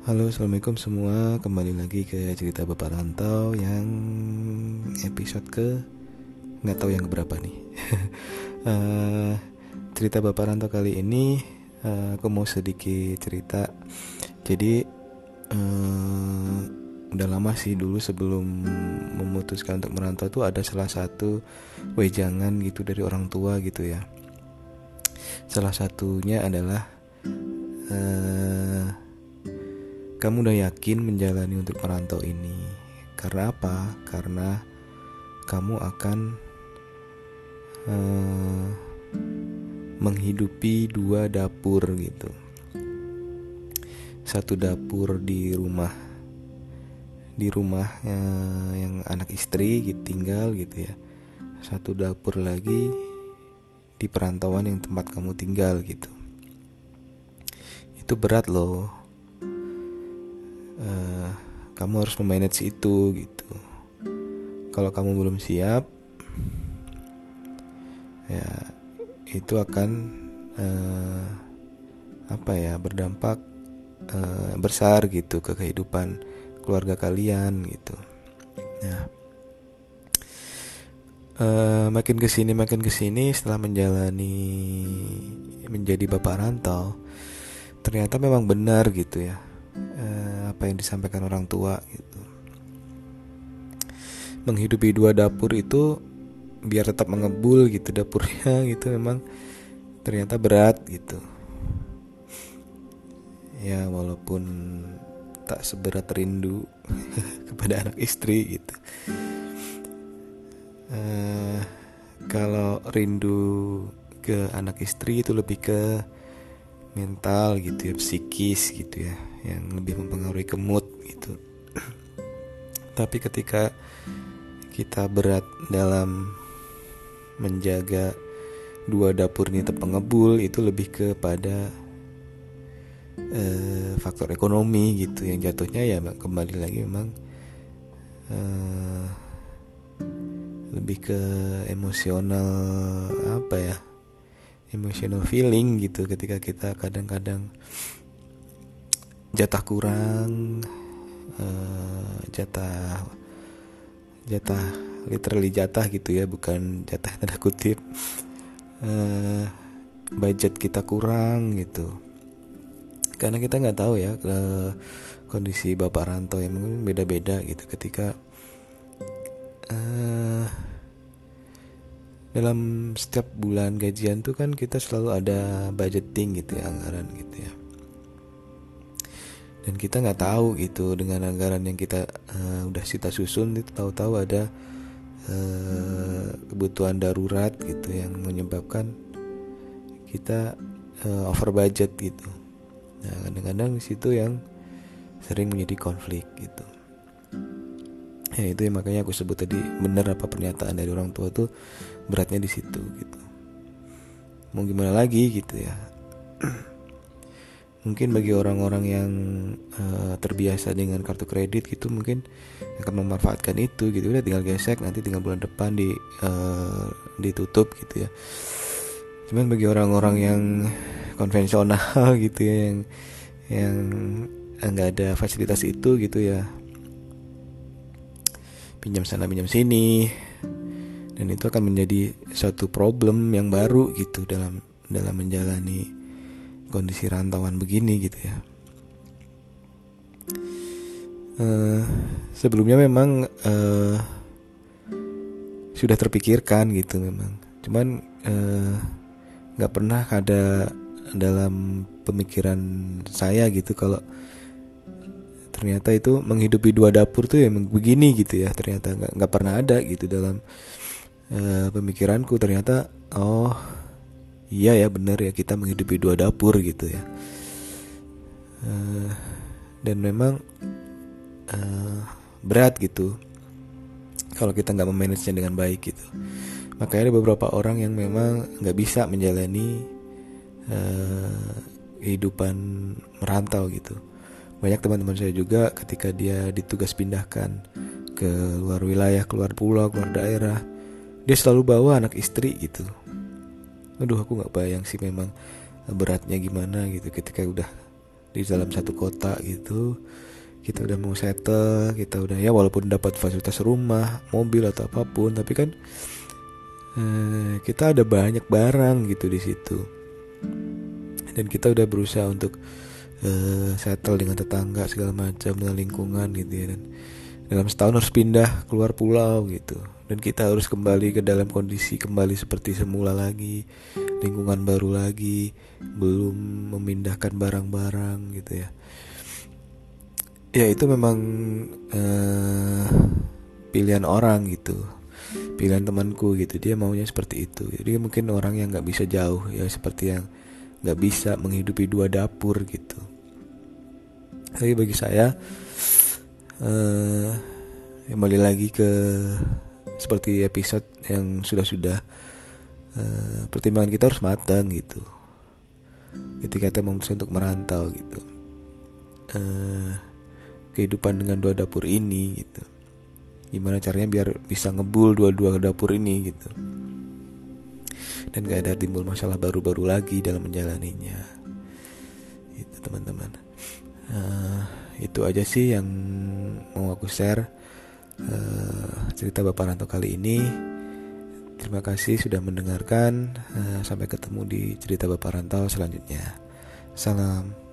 Halo, assalamualaikum semua. Kembali lagi ke cerita Bapak Rantau yang episode ke nggak tahu yang berapa nih. uh, cerita Bapak Rantau kali ini uh, aku mau sedikit cerita. Jadi uh, udah lama sih dulu sebelum memutuskan untuk merantau tuh ada salah satu wejangan gitu dari orang tua gitu ya. Salah satunya adalah uh, kamu udah yakin menjalani untuk merantau ini. Karena apa? Karena kamu akan uh, menghidupi dua dapur gitu. Satu dapur di rumah di rumah uh, yang anak istri gitu tinggal gitu ya. Satu dapur lagi di perantauan yang tempat kamu tinggal gitu. Itu berat loh uh, kamu harus memanage itu gitu. Kalau kamu belum siap ya itu akan uh, apa ya berdampak uh, besar gitu ke kehidupan keluarga kalian gitu. Ya uh, makin ke sini makin ke sini setelah menjalani menjadi bapak rantau ternyata memang benar gitu ya. Uh, apa yang disampaikan orang tua gitu. Menghidupi dua dapur itu biar tetap mengebul gitu dapurnya gitu memang ternyata berat gitu. Ya walaupun tak seberat rindu kepada anak istri gitu. Uh, kalau rindu ke anak istri itu lebih ke mental gitu ya psikis gitu ya yang lebih mempengaruhi ke mood gitu. Tapi ketika kita berat dalam menjaga dua dapur ini terpengebul itu lebih kepada uh, faktor ekonomi gitu. Yang jatuhnya ya kembali lagi memang uh, lebih ke emosional apa ya emotional feeling gitu ketika kita kadang-kadang jatah kurang uh, jatah jatah literally jatah gitu ya bukan jatah tanda kutip. Uh, budget kita kurang gitu. Karena kita nggak tahu ya ke kondisi bapak rantau yang mungkin beda-beda gitu ketika uh, dalam setiap bulan gajian tuh kan kita selalu ada budgeting gitu ya anggaran gitu ya dan kita nggak tahu gitu dengan anggaran yang kita uh, udah kita susun itu tahu-tahu ada uh, kebutuhan darurat gitu yang menyebabkan kita uh, over budget gitu. Nah kadang-kadang situ yang sering menjadi konflik gitu. Ya itu yang makanya aku sebut tadi benar apa pernyataan dari orang tua tuh beratnya di situ gitu. Mau gimana lagi gitu ya mungkin bagi orang-orang yang uh, terbiasa dengan kartu kredit gitu mungkin akan memanfaatkan itu gitu. Udah tinggal gesek nanti tinggal bulan depan di uh, ditutup gitu ya. Cuman bagi orang-orang yang konvensional gitu ya yang yang nggak ada fasilitas itu gitu ya. Pinjam sana pinjam sini. Dan itu akan menjadi suatu problem yang baru gitu dalam dalam menjalani kondisi rantauan begini gitu ya. Uh, sebelumnya memang uh, sudah terpikirkan gitu memang, cuman eh, nggak uh, pernah ada dalam pemikiran saya gitu kalau ternyata itu menghidupi dua dapur tuh emang begini gitu ya. Ternyata nggak nggak pernah ada gitu dalam uh, pemikiranku. Ternyata oh iya ya benar ya kita menghidupi dua dapur gitu ya. Uh, dan memang uh, berat gitu. Kalau kita nggak memanagenya dengan baik gitu. Makanya ada beberapa orang yang memang nggak bisa menjalani uh, kehidupan merantau gitu. Banyak teman-teman saya juga ketika dia ditugas pindahkan ke luar wilayah keluar pulau keluar daerah dia selalu bawa anak istri gitu aduh aku nggak bayang sih memang beratnya gimana gitu. Ketika udah di dalam satu kota gitu kita udah mau settle kita udah ya walaupun dapat fasilitas rumah mobil atau apa pun tapi kan eh, kita ada banyak barang gitu di situ. Dan kita udah berusaha untuk uh, settle dengan tetangga segala macam dengan lingkungan gitu ya. Dan dalam setahun harus pindah keluar pulau gitu dan kita harus kembali ke dalam kondisi kembali seperti semula lagi lingkungan baru lagi belum memindahkan barang-barang gitu ya. Ya itu memang uh, pilihan orang gitu pilihan temanku gitu. Dia maunya seperti itu. Jadi mungkin orang yang nggak bisa jauh ya seperti yang nggak bisa menghidupi dua dapur gitu. Tapi bagi saya uh, kembali lagi ke seperti episode yang sudah-sudah uh, pertimbangan kita harus matang gitu. Ketika kita memutuskan untuk merantau gitu. Uh, kehidupan dengan dua dapur ini gitu. Gimana caranya biar bisa ngebul dua-dua dapur ini gitu. Dan gak ada timbul masalah baru-baru lagi dalam menjalaninya. Itu teman-teman. Uh, itu aja sih yang mau aku share uh, cerita bapak Ranto kali ini. Terima kasih sudah mendengarkan. Uh, sampai ketemu di cerita bapak Rantau selanjutnya. Salam